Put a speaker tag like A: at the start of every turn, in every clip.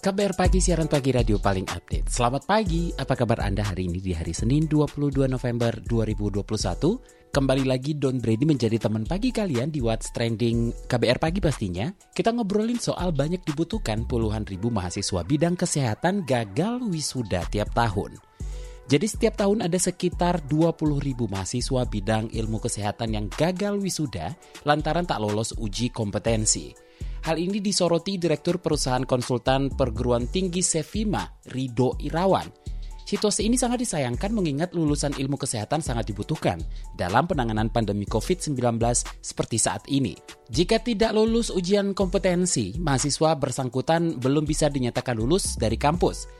A: KBR Pagi, siaran pagi radio paling update. Selamat pagi, apa kabar Anda hari ini di hari Senin 22 November 2021? Kembali lagi Don Brady menjadi teman pagi kalian di What's Trending KBR Pagi pastinya. Kita ngobrolin soal banyak dibutuhkan puluhan ribu mahasiswa bidang kesehatan gagal wisuda tiap tahun. Jadi setiap tahun ada sekitar 20 ribu mahasiswa bidang ilmu kesehatan yang gagal wisuda lantaran tak lolos uji kompetensi. Hal ini disoroti Direktur Perusahaan Konsultan Perguruan Tinggi Sevima, Rido Irawan. Situasi ini sangat disayangkan mengingat lulusan ilmu kesehatan sangat dibutuhkan dalam penanganan pandemi COVID-19 seperti saat ini. Jika tidak lulus ujian kompetensi, mahasiswa bersangkutan belum bisa dinyatakan lulus dari kampus.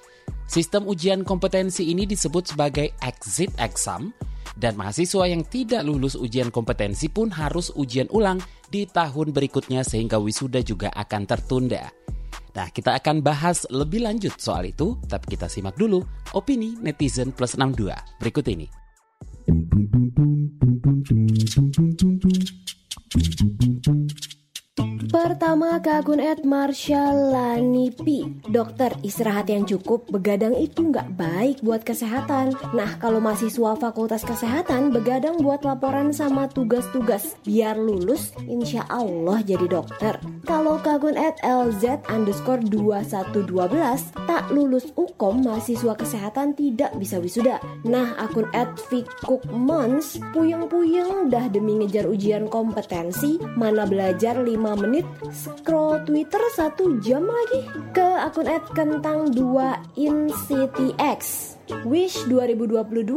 A: Sistem ujian kompetensi ini disebut sebagai exit exam dan mahasiswa yang tidak lulus ujian kompetensi pun harus ujian ulang di tahun berikutnya sehingga wisuda juga akan tertunda. Nah, kita akan bahas lebih lanjut soal itu, tapi kita simak dulu opini netizen plus 62 berikut ini.
B: Pertama ke akun Ed Marshallanipi Dokter, istirahat yang cukup begadang itu nggak baik buat kesehatan. Nah, kalau mahasiswa fakultas kesehatan begadang buat laporan sama tugas-tugas. Biar lulus, insya Allah jadi dokter. Kalau ke akun Ed LZ underscore 2112 Tak lulus UKOM, mahasiswa kesehatan tidak bisa wisuda. Nah, akun Ed Fikuk Mons Puyeng-puyeng dah demi ngejar ujian kompetensi Mana belajar 5 menit menit scroll Twitter satu jam lagi ke akun @kentang 2 inctx Wish 2022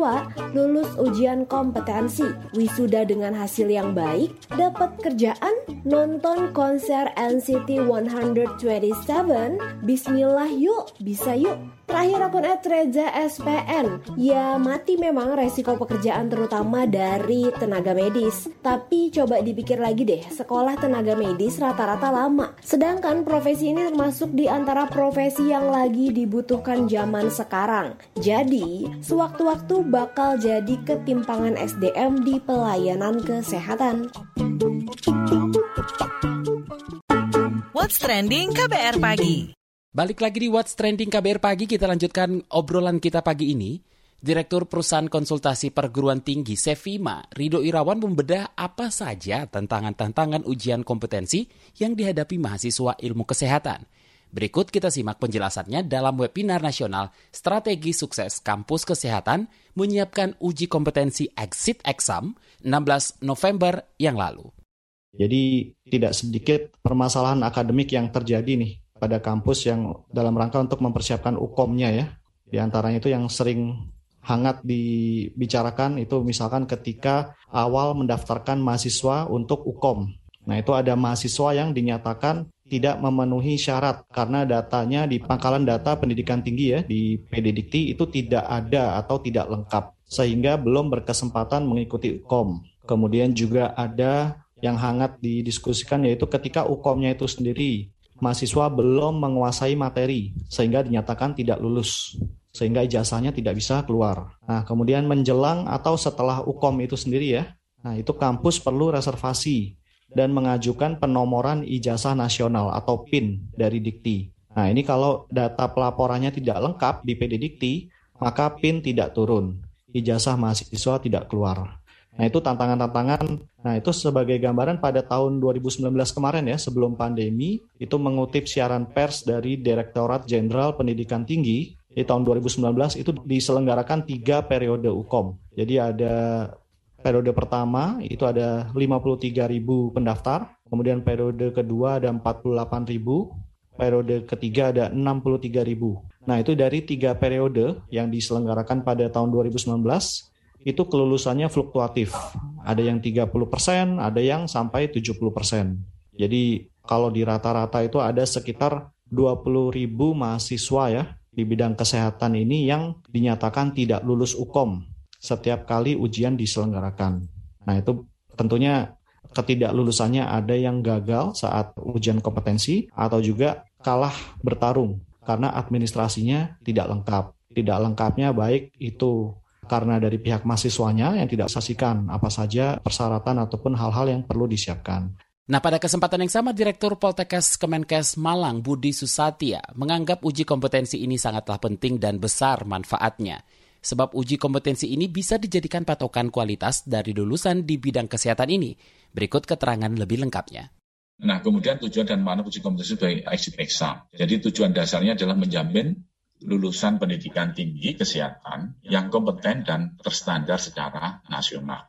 B: lulus ujian kompetensi, wisuda dengan hasil yang baik, dapat kerjaan, nonton konser NCT 127, bismillah yuk, bisa yuk. Terakhir akun Reza SPN Ya mati memang resiko pekerjaan terutama dari tenaga medis. Tapi coba dipikir lagi deh Sekolah tenaga medis rata-rata lama. Sedangkan profesi ini termasuk di antara profesi yang lagi dibutuhkan zaman sekarang. Jadi sewaktu-waktu bakal jadi ketimpangan SDM di pelayanan kesehatan.
C: What's Trending KBR Pagi
A: Balik lagi di What's Trending KBR Pagi, kita lanjutkan obrolan kita pagi ini. Direktur Perusahaan Konsultasi Perguruan Tinggi Sevima, Rido Irawan membedah apa saja tantangan-tantangan ujian kompetensi yang dihadapi mahasiswa ilmu kesehatan. Berikut kita simak penjelasannya dalam webinar nasional Strategi Sukses Kampus Kesehatan menyiapkan uji kompetensi exit exam 16 November yang lalu.
D: Jadi tidak sedikit permasalahan akademik yang terjadi nih pada kampus yang dalam rangka untuk mempersiapkan ukomnya ya. Di antaranya itu yang sering hangat dibicarakan itu misalkan ketika awal mendaftarkan mahasiswa untuk ukom. Nah itu ada mahasiswa yang dinyatakan tidak memenuhi syarat karena datanya di pangkalan data pendidikan tinggi ya di PDDikti itu tidak ada atau tidak lengkap sehingga belum berkesempatan mengikuti ukom. Kemudian juga ada yang hangat didiskusikan yaitu ketika ukomnya itu sendiri mahasiswa belum menguasai materi sehingga dinyatakan tidak lulus sehingga ijazahnya tidak bisa keluar. Nah, kemudian menjelang atau setelah UKOM itu sendiri ya. Nah, itu kampus perlu reservasi dan mengajukan penomoran ijazah nasional atau PIN dari Dikti. Nah, ini kalau data pelaporannya tidak lengkap di PD Dikti, maka PIN tidak turun. Ijazah mahasiswa tidak keluar. Nah, itu tantangan-tantangan. Nah, itu sebagai gambaran pada tahun 2019 kemarin ya, sebelum pandemi, itu mengutip siaran pers dari Direktorat Jenderal Pendidikan Tinggi di tahun 2019 itu diselenggarakan tiga periode UKOM. Jadi ada periode pertama itu ada 53 ribu pendaftar, kemudian periode kedua ada 48 ribu, periode ketiga ada 63 ribu. Nah itu dari tiga periode yang diselenggarakan pada tahun 2019, itu kelulusannya fluktuatif. Ada yang 30%, ada yang sampai 70%. Jadi kalau di rata-rata itu ada sekitar 20 ribu mahasiswa ya di bidang kesehatan ini yang dinyatakan tidak lulus UKOM setiap kali ujian diselenggarakan. Nah itu tentunya ketidaklulusannya ada yang gagal saat ujian kompetensi atau juga kalah bertarung karena administrasinya tidak lengkap. Tidak lengkapnya baik itu karena dari pihak mahasiswanya yang tidak saksikan apa saja persyaratan ataupun hal-hal yang perlu disiapkan.
A: Nah, pada kesempatan yang sama, Direktur Poltekkes Kemenkes Malang, Budi Susatya, menganggap uji kompetensi ini sangatlah penting dan besar manfaatnya. Sebab uji kompetensi ini bisa dijadikan patokan kualitas dari lulusan di bidang kesehatan ini. Berikut keterangan lebih lengkapnya.
E: Nah, kemudian tujuan dan mana uji kompetensi sebagai exit exam. Jadi tujuan dasarnya adalah menjamin lulusan pendidikan tinggi kesehatan yang kompeten dan terstandar secara nasional.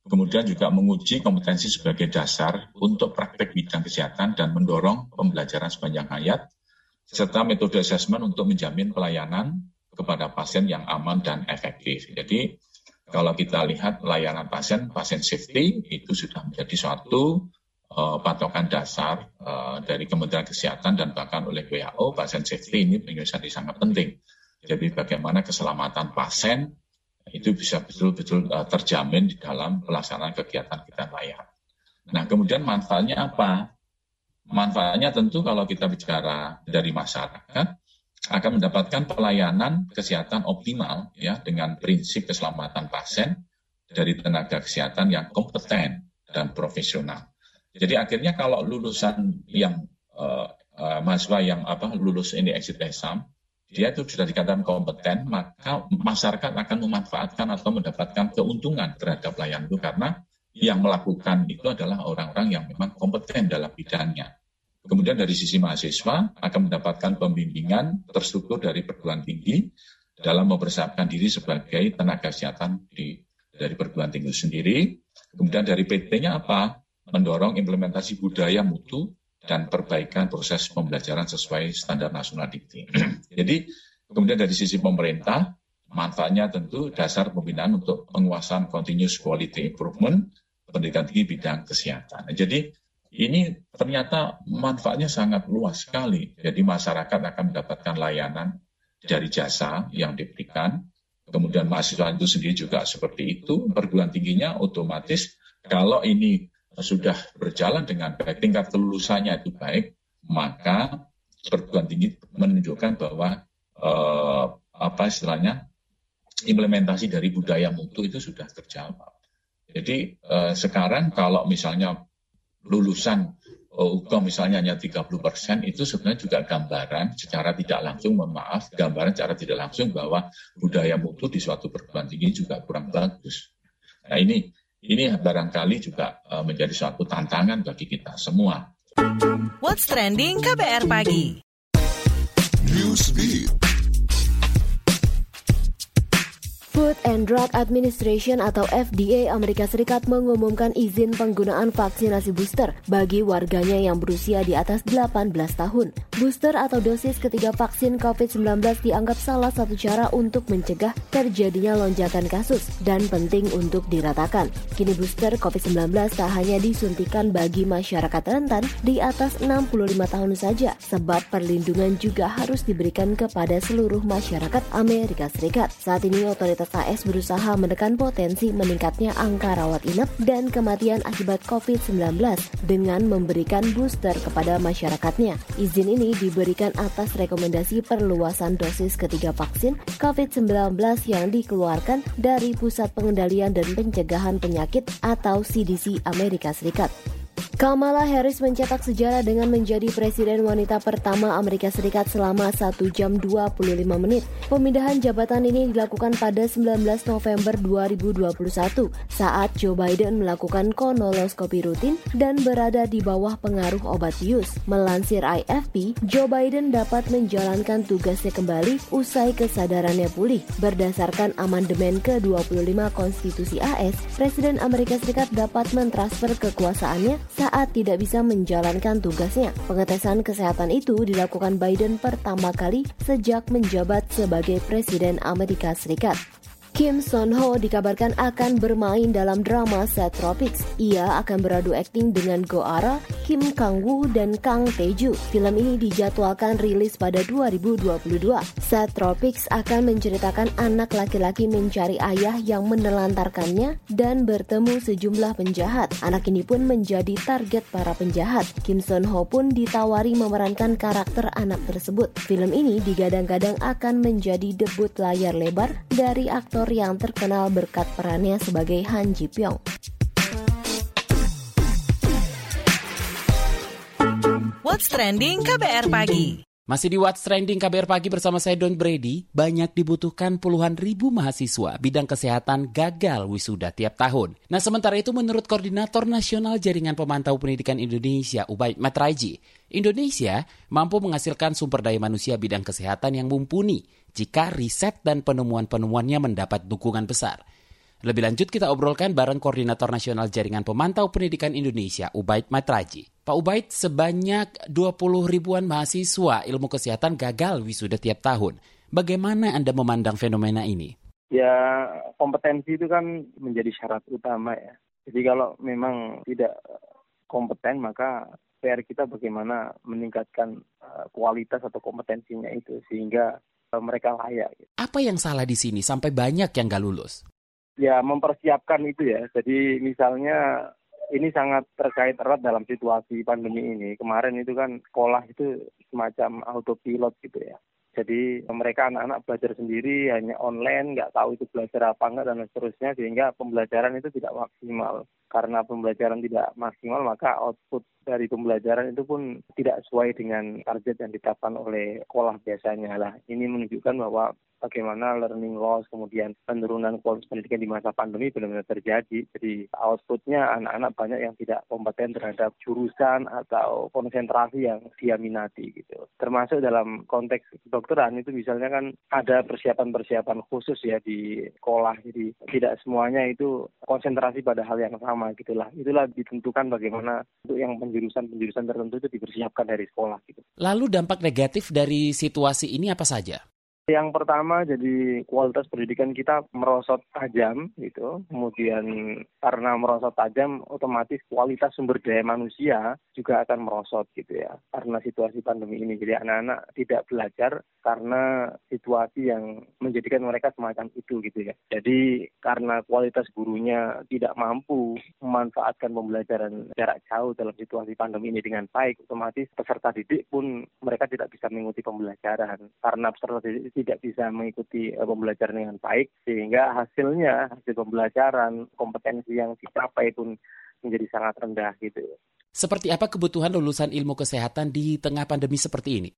E: Kemudian juga menguji kompetensi sebagai dasar untuk praktek bidang kesehatan dan mendorong pembelajaran sepanjang hayat, serta metode asesmen untuk menjamin pelayanan kepada pasien yang aman dan efektif. Jadi kalau kita lihat layanan pasien, pasien safety itu sudah menjadi suatu uh, patokan dasar uh, dari Kementerian Kesehatan dan bahkan oleh WHO, pasien safety ini menjadi sangat penting. Jadi bagaimana keselamatan pasien itu bisa betul-betul uh, terjamin di dalam pelaksanaan kegiatan kita layak. Nah, kemudian manfaatnya apa? Manfaatnya tentu kalau kita bicara dari masyarakat akan mendapatkan pelayanan kesehatan optimal ya dengan prinsip keselamatan pasien dari tenaga kesehatan yang kompeten dan profesional. Jadi akhirnya kalau lulusan yang uh, uh, mahasiswa yang apa lulus ini exit exam dia itu sudah dikatakan kompeten, maka masyarakat akan memanfaatkan atau mendapatkan keuntungan terhadap layanan itu karena yang melakukan itu adalah orang-orang yang memang kompeten dalam bidangnya. Kemudian dari sisi mahasiswa akan mendapatkan pembimbingan terstruktur dari perguruan tinggi dalam mempersiapkan diri sebagai tenaga kesehatan di, dari perguruan tinggi sendiri. Kemudian dari PT-nya apa? Mendorong implementasi budaya mutu dan perbaikan proses pembelajaran sesuai standar nasional dikti. Jadi kemudian dari sisi pemerintah, manfaatnya tentu dasar pembinaan untuk penguasaan continuous quality improvement pendidikan tinggi bidang kesehatan. Jadi ini ternyata manfaatnya sangat luas sekali. Jadi masyarakat akan mendapatkan layanan dari jasa yang diberikan. Kemudian mahasiswa itu sendiri juga seperti itu. Perguruan tingginya otomatis kalau ini sudah berjalan dengan baik, tingkat kelulusannya itu baik, maka perguruan tinggi menunjukkan bahwa eh, apa istilahnya implementasi dari budaya mutu itu sudah terjawab. Jadi eh, sekarang kalau misalnya lulusan UKOM misalnya hanya 30 persen, itu sebenarnya juga gambaran secara tidak langsung, mohon maaf, gambaran secara tidak langsung bahwa budaya mutu di suatu perguruan tinggi juga kurang bagus. Nah ini ini barangkali juga uh, menjadi suatu tantangan bagi kita semua.
C: What's trending KBR pagi?
F: Newsbeat.
G: Food and Drug Administration atau FDA Amerika Serikat mengumumkan izin penggunaan vaksinasi booster bagi warganya yang berusia di atas 18 tahun. Booster atau dosis ketiga vaksin COVID-19 dianggap salah satu cara untuk mencegah terjadinya lonjakan kasus dan penting untuk diratakan. Kini booster COVID-19 tak hanya disuntikan bagi masyarakat rentan di atas 65 tahun saja, sebab perlindungan juga harus diberikan kepada seluruh masyarakat Amerika Serikat. Saat ini otoritas AS berusaha menekan potensi meningkatnya angka rawat inap dan kematian akibat COVID-19 dengan memberikan booster kepada masyarakatnya. Izin ini diberikan atas rekomendasi perluasan dosis ketiga vaksin COVID-19 yang dikeluarkan dari Pusat Pengendalian dan Pencegahan Penyakit atau CDC Amerika Serikat. Kamala Harris mencetak sejarah dengan menjadi presiden wanita pertama Amerika Serikat selama 1 jam 25 menit. Pemindahan jabatan ini dilakukan pada 19 November 2021 saat Joe Biden melakukan kolonoskopi rutin dan berada di bawah pengaruh obat bius. Melansir IFP, Joe Biden dapat menjalankan tugasnya kembali usai kesadarannya pulih. Berdasarkan amandemen ke-25 Konstitusi AS, Presiden Amerika Serikat dapat mentransfer kekuasaannya saat tidak bisa menjalankan tugasnya. Pengetesan kesehatan itu dilakukan Biden pertama kali sejak menjabat sebagai Presiden Amerika Serikat. Kim Son Ho dikabarkan akan bermain dalam drama Set Tropics. Ia akan beradu akting dengan Go Ara, Kim Kang Woo, dan Kang Tae-ju. Film ini dijadwalkan rilis pada 2022. Set Tropics akan menceritakan anak laki-laki mencari ayah yang menelantarkannya dan bertemu sejumlah penjahat. Anak ini pun menjadi target para penjahat. Kim Son Ho pun ditawari memerankan karakter anak tersebut. Film ini digadang-gadang akan menjadi debut layar lebar dari aktor aktor yang terkenal berkat perannya sebagai Han Ji Pyong.
C: What's trending KBR pagi?
A: Masih di What's Trending KBR Pagi bersama saya Don Brady, banyak dibutuhkan puluhan ribu mahasiswa bidang kesehatan gagal wisuda tiap tahun. Nah sementara itu menurut Koordinator Nasional Jaringan Pemantau Pendidikan Indonesia, Ubaid Matraji, Indonesia mampu menghasilkan sumber daya manusia bidang kesehatan yang mumpuni jika riset dan penemuan-penemuannya mendapat dukungan besar. Lebih lanjut kita obrolkan bareng Koordinator Nasional Jaringan Pemantau Pendidikan Indonesia, Ubaid Matraji. Pak Ubaid, sebanyak 20 ribuan mahasiswa ilmu kesehatan gagal wisuda tiap tahun. Bagaimana Anda memandang fenomena ini?
F: Ya, kompetensi itu kan menjadi syarat utama ya. Jadi kalau memang tidak kompeten, maka PR kita bagaimana meningkatkan eh, kualitas atau kompetensinya itu sehingga Eh, mereka layak.
A: Apa yang salah di sini sampai banyak yang gak lulus?
F: Ya mempersiapkan itu ya. Jadi misalnya ini sangat terkait erat dalam situasi pandemi ini. Kemarin itu kan sekolah itu semacam autopilot gitu ya. Jadi mereka anak-anak belajar sendiri hanya online, nggak tahu itu belajar apa enggak dan seterusnya sehingga pembelajaran itu tidak maksimal. Karena pembelajaran tidak maksimal maka output dari pembelajaran itu pun tidak sesuai dengan target yang ditetapkan oleh sekolah biasanya lah. Ini menunjukkan bahwa bagaimana learning loss, kemudian penurunan kualitas pendidikan di masa pandemi benar-benar terjadi. Jadi outputnya anak-anak banyak yang tidak kompeten terhadap jurusan atau konsentrasi yang dia minati gitu. Termasuk dalam konteks kedokteran itu misalnya kan ada persiapan-persiapan khusus ya di sekolah. Jadi tidak semuanya itu konsentrasi pada hal yang sama gitulah. Itulah ditentukan bagaimana untuk yang penjurusan-penjurusan tertentu itu dipersiapkan dari sekolah gitu.
A: Lalu dampak negatif dari situasi ini apa saja?
F: Yang pertama jadi kualitas pendidikan kita merosot tajam gitu. Kemudian karena merosot tajam otomatis kualitas sumber daya manusia juga akan merosot gitu ya. Karena situasi pandemi ini. Jadi anak-anak tidak belajar karena situasi yang menjadikan mereka semacam itu gitu ya. Jadi karena kualitas gurunya tidak mampu memanfaatkan pembelajaran jarak jauh dalam situasi pandemi ini dengan baik, otomatis peserta didik pun mereka tidak bisa mengikuti pembelajaran karena peserta didik tidak bisa mengikuti uh, pembelajaran dengan baik sehingga hasilnya hasil pembelajaran kompetensi yang dicapai pun menjadi sangat rendah gitu.
A: Seperti apa kebutuhan lulusan ilmu kesehatan di tengah pandemi seperti ini?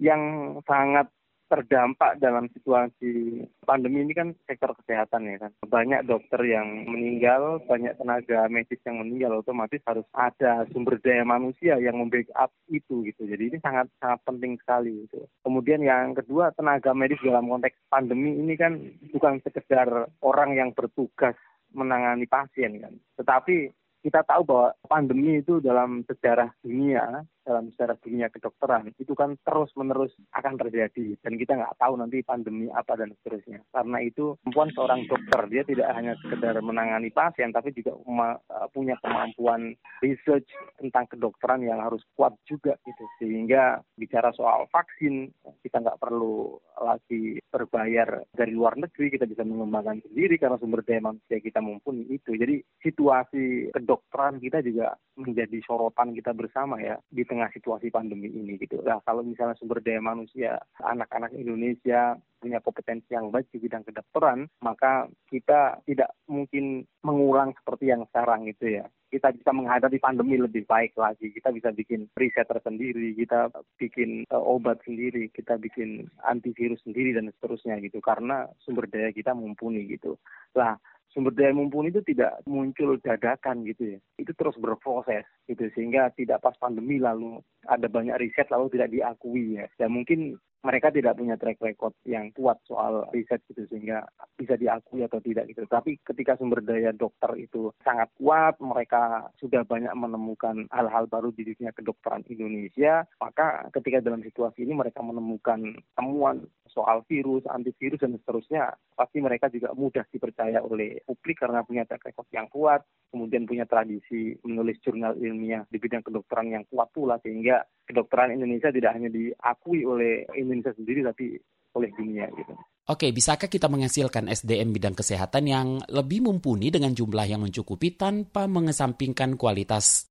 F: Yang sangat terdampak dalam situasi pandemi ini kan sektor kesehatan ya kan. Banyak dokter yang meninggal, banyak tenaga medis yang meninggal, otomatis harus ada sumber daya manusia yang membackup itu gitu. Jadi ini sangat sangat penting sekali gitu. Kemudian yang kedua tenaga medis dalam konteks pandemi ini kan bukan sekedar orang yang bertugas menangani pasien kan, tetapi kita tahu bahwa pandemi itu dalam sejarah dunia dalam sejarah dunia kedokteran itu kan terus menerus akan terjadi. Dan kita nggak tahu nanti pandemi apa dan seterusnya. Karena itu kemampuan seorang dokter dia tidak hanya sekedar menangani pasien tapi juga e, punya kemampuan research tentang kedokteran yang harus kuat juga gitu. Sehingga bicara soal vaksin kita nggak perlu lagi berbayar dari luar negeri kita bisa mengembangkan sendiri karena sumber daya manusia kita mumpuni itu. Jadi situasi kedokteran kita juga menjadi sorotan kita bersama ya di tengah situasi pandemi ini gitu. Nah kalau misalnya sumber daya manusia anak-anak Indonesia punya kompetensi yang baik di bidang kedokteran, maka kita tidak mungkin mengulang seperti yang sekarang gitu ya. Kita bisa menghadapi pandemi lebih baik lagi. Kita bisa bikin riset tersendiri, kita bikin uh, obat sendiri, kita bikin antivirus sendiri dan seterusnya gitu. Karena sumber daya kita mumpuni gitu. Lah sumber daya mumpuni itu tidak muncul dadakan gitu ya. Itu terus berproses gitu sehingga tidak pas pandemi lalu ada banyak riset lalu tidak diakui ya. Dan mungkin mereka tidak punya track record yang kuat soal riset gitu sehingga bisa diakui atau tidak gitu. Tapi ketika sumber daya dokter itu sangat kuat, mereka sudah banyak menemukan hal-hal baru di dunia kedokteran Indonesia, maka ketika dalam situasi ini mereka menemukan temuan soal virus, antivirus dan seterusnya, pasti mereka juga mudah dipercaya oleh publik karena punya track record yang kuat, kemudian punya tradisi menulis jurnal ilmiah di bidang kedokteran yang kuat pula sehingga kedokteran Indonesia tidak hanya diakui oleh Indonesia sendiri tapi oleh dunia gitu.
A: Oke, bisakah kita menghasilkan SDM bidang kesehatan yang lebih mumpuni dengan jumlah yang mencukupi tanpa mengesampingkan kualitas?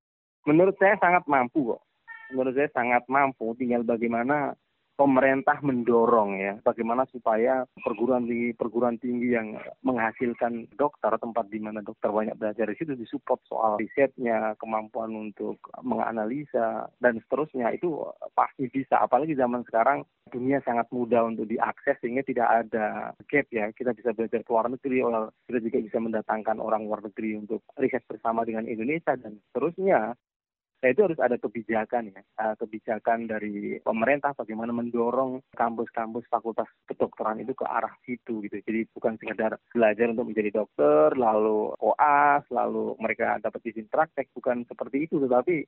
F: Menurut saya sangat mampu kok. Menurut saya sangat mampu, tinggal bagaimana pemerintah mendorong ya bagaimana supaya perguruan tinggi perguruan tinggi yang menghasilkan dokter tempat di mana dokter banyak belajar di situ disupport soal risetnya kemampuan untuk menganalisa dan seterusnya. Itu pasti bisa. Apalagi zaman sekarang dunia sangat mudah untuk diakses sehingga tidak ada gap ya. Kita bisa belajar ke luar negeri kita juga bisa mendatangkan orang luar negeri untuk riset bersama dengan Indonesia dan seterusnya Nah itu harus ada kebijakan ya, uh, kebijakan dari pemerintah bagaimana mendorong kampus-kampus fakultas kedokteran itu ke arah situ gitu. Jadi bukan sekedar belajar untuk menjadi dokter, lalu koas, lalu mereka dapat izin praktek, bukan seperti itu. Tetapi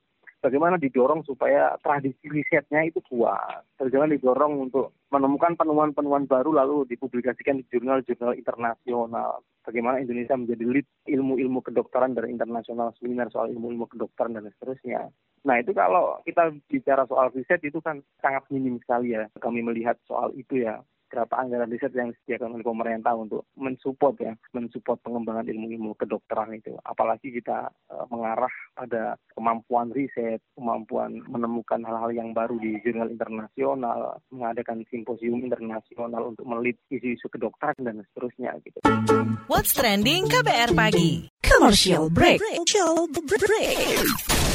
F: bagaimana didorong supaya tradisi risetnya itu kuat. Bagaimana didorong untuk menemukan penemuan-penemuan baru lalu dipublikasikan di jurnal-jurnal internasional. Bagaimana Indonesia menjadi lead ilmu-ilmu kedokteran dari internasional seminar soal ilmu-ilmu kedokteran dan seterusnya. Nah itu kalau kita bicara soal riset itu kan sangat minim sekali ya. Kami melihat soal itu ya berapa anggaran riset yang disediakan oleh pemerintah untuk mensupport ya, mensupport pengembangan ilmu-ilmu kedokteran itu. Apalagi kita uh, mengarah pada kemampuan riset, kemampuan menemukan hal-hal yang baru di jurnal internasional, mengadakan simposium internasional untuk melit isu-isu kedokteran dan seterusnya gitu.
C: What's trending KBR pagi? Commercial break. Commercial break.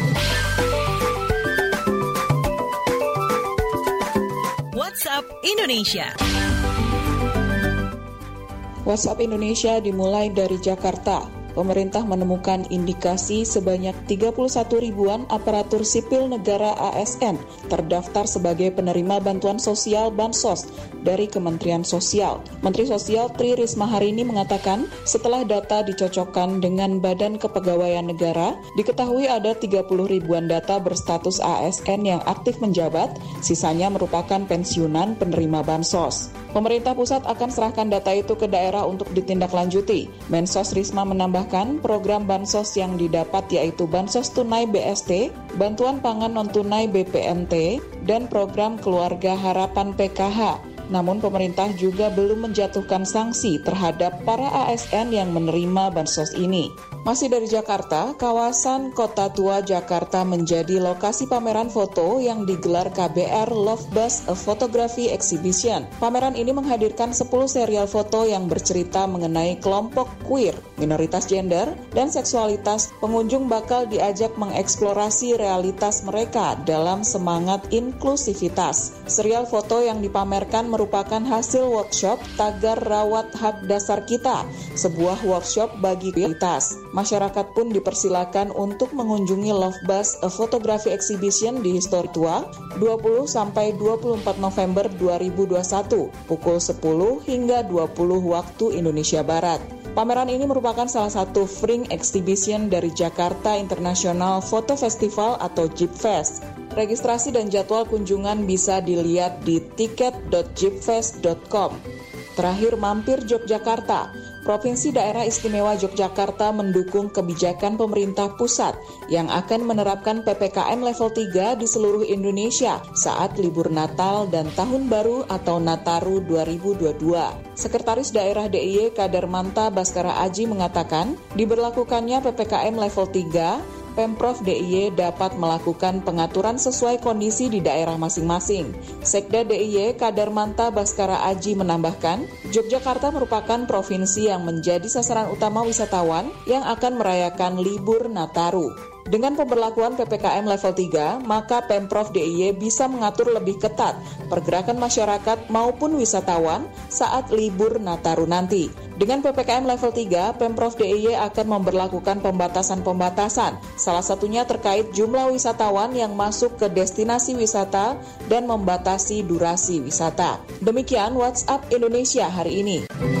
C: WhatsApp Indonesia.
H: WhatsApp Indonesia dimulai dari Jakarta pemerintah menemukan indikasi sebanyak 31 ribuan aparatur sipil negara ASN terdaftar sebagai penerima bantuan sosial Bansos dari Kementerian Sosial. Menteri Sosial Tri Risma hari ini mengatakan setelah data dicocokkan dengan Badan Kepegawaian Negara, diketahui ada 30 ribuan data berstatus ASN yang aktif menjabat, sisanya merupakan pensiunan penerima Bansos. Pemerintah pusat akan serahkan data itu ke daerah untuk ditindaklanjuti. Mensos Risma menambahkan program bansos yang didapat yaitu Bansos Tunai BST, Bantuan Pangan Non-Tunai BPNT, dan program Keluarga Harapan PKH. Namun pemerintah juga belum menjatuhkan sanksi terhadap para ASN yang menerima bansos ini. Masih dari Jakarta, kawasan Kota Tua Jakarta menjadi lokasi pameran foto yang digelar KBR Love Bus A Photography Exhibition. Pameran ini menghadirkan 10 serial foto yang bercerita mengenai kelompok queer, minoritas gender, dan seksualitas. Pengunjung bakal diajak mengeksplorasi realitas mereka dalam semangat inklusivitas. Serial foto yang dipamerkan merupakan hasil workshop Tagar Rawat Hak Dasar Kita, sebuah workshop bagi kualitas. Masyarakat pun dipersilakan untuk mengunjungi Love Bus A Photography Exhibition di Histori Tua 20 sampai 24 November 2021 pukul 10 hingga 20 waktu Indonesia Barat. Pameran ini merupakan salah satu Fring Exhibition dari Jakarta International Photo Festival atau JIP Fest. Registrasi dan jadwal kunjungan bisa dilihat di tiket.jipfest.com. Terakhir mampir Yogyakarta. Provinsi Daerah Istimewa Yogyakarta mendukung kebijakan pemerintah pusat yang akan menerapkan PPKM level 3 di seluruh Indonesia saat libur Natal dan Tahun Baru atau Nataru 2022. Sekretaris Daerah DIY Kadarmanta Baskara Aji mengatakan, diberlakukannya PPKM level 3 Pemprov DIY dapat melakukan pengaturan sesuai kondisi di daerah masing-masing. Sekda DIY Kadarmanta Baskara Aji menambahkan, Yogyakarta merupakan provinsi yang menjadi sasaran utama wisatawan yang akan merayakan libur Nataru. Dengan pemberlakuan PPKM level 3, maka Pemprov DIY bisa mengatur lebih ketat pergerakan masyarakat maupun wisatawan saat libur Nataru nanti. Dengan PPKM level 3, Pemprov DIY akan memperlakukan pembatasan-pembatasan, salah satunya terkait jumlah wisatawan yang masuk ke destinasi wisata dan membatasi durasi wisata. Demikian WhatsApp Indonesia hari ini.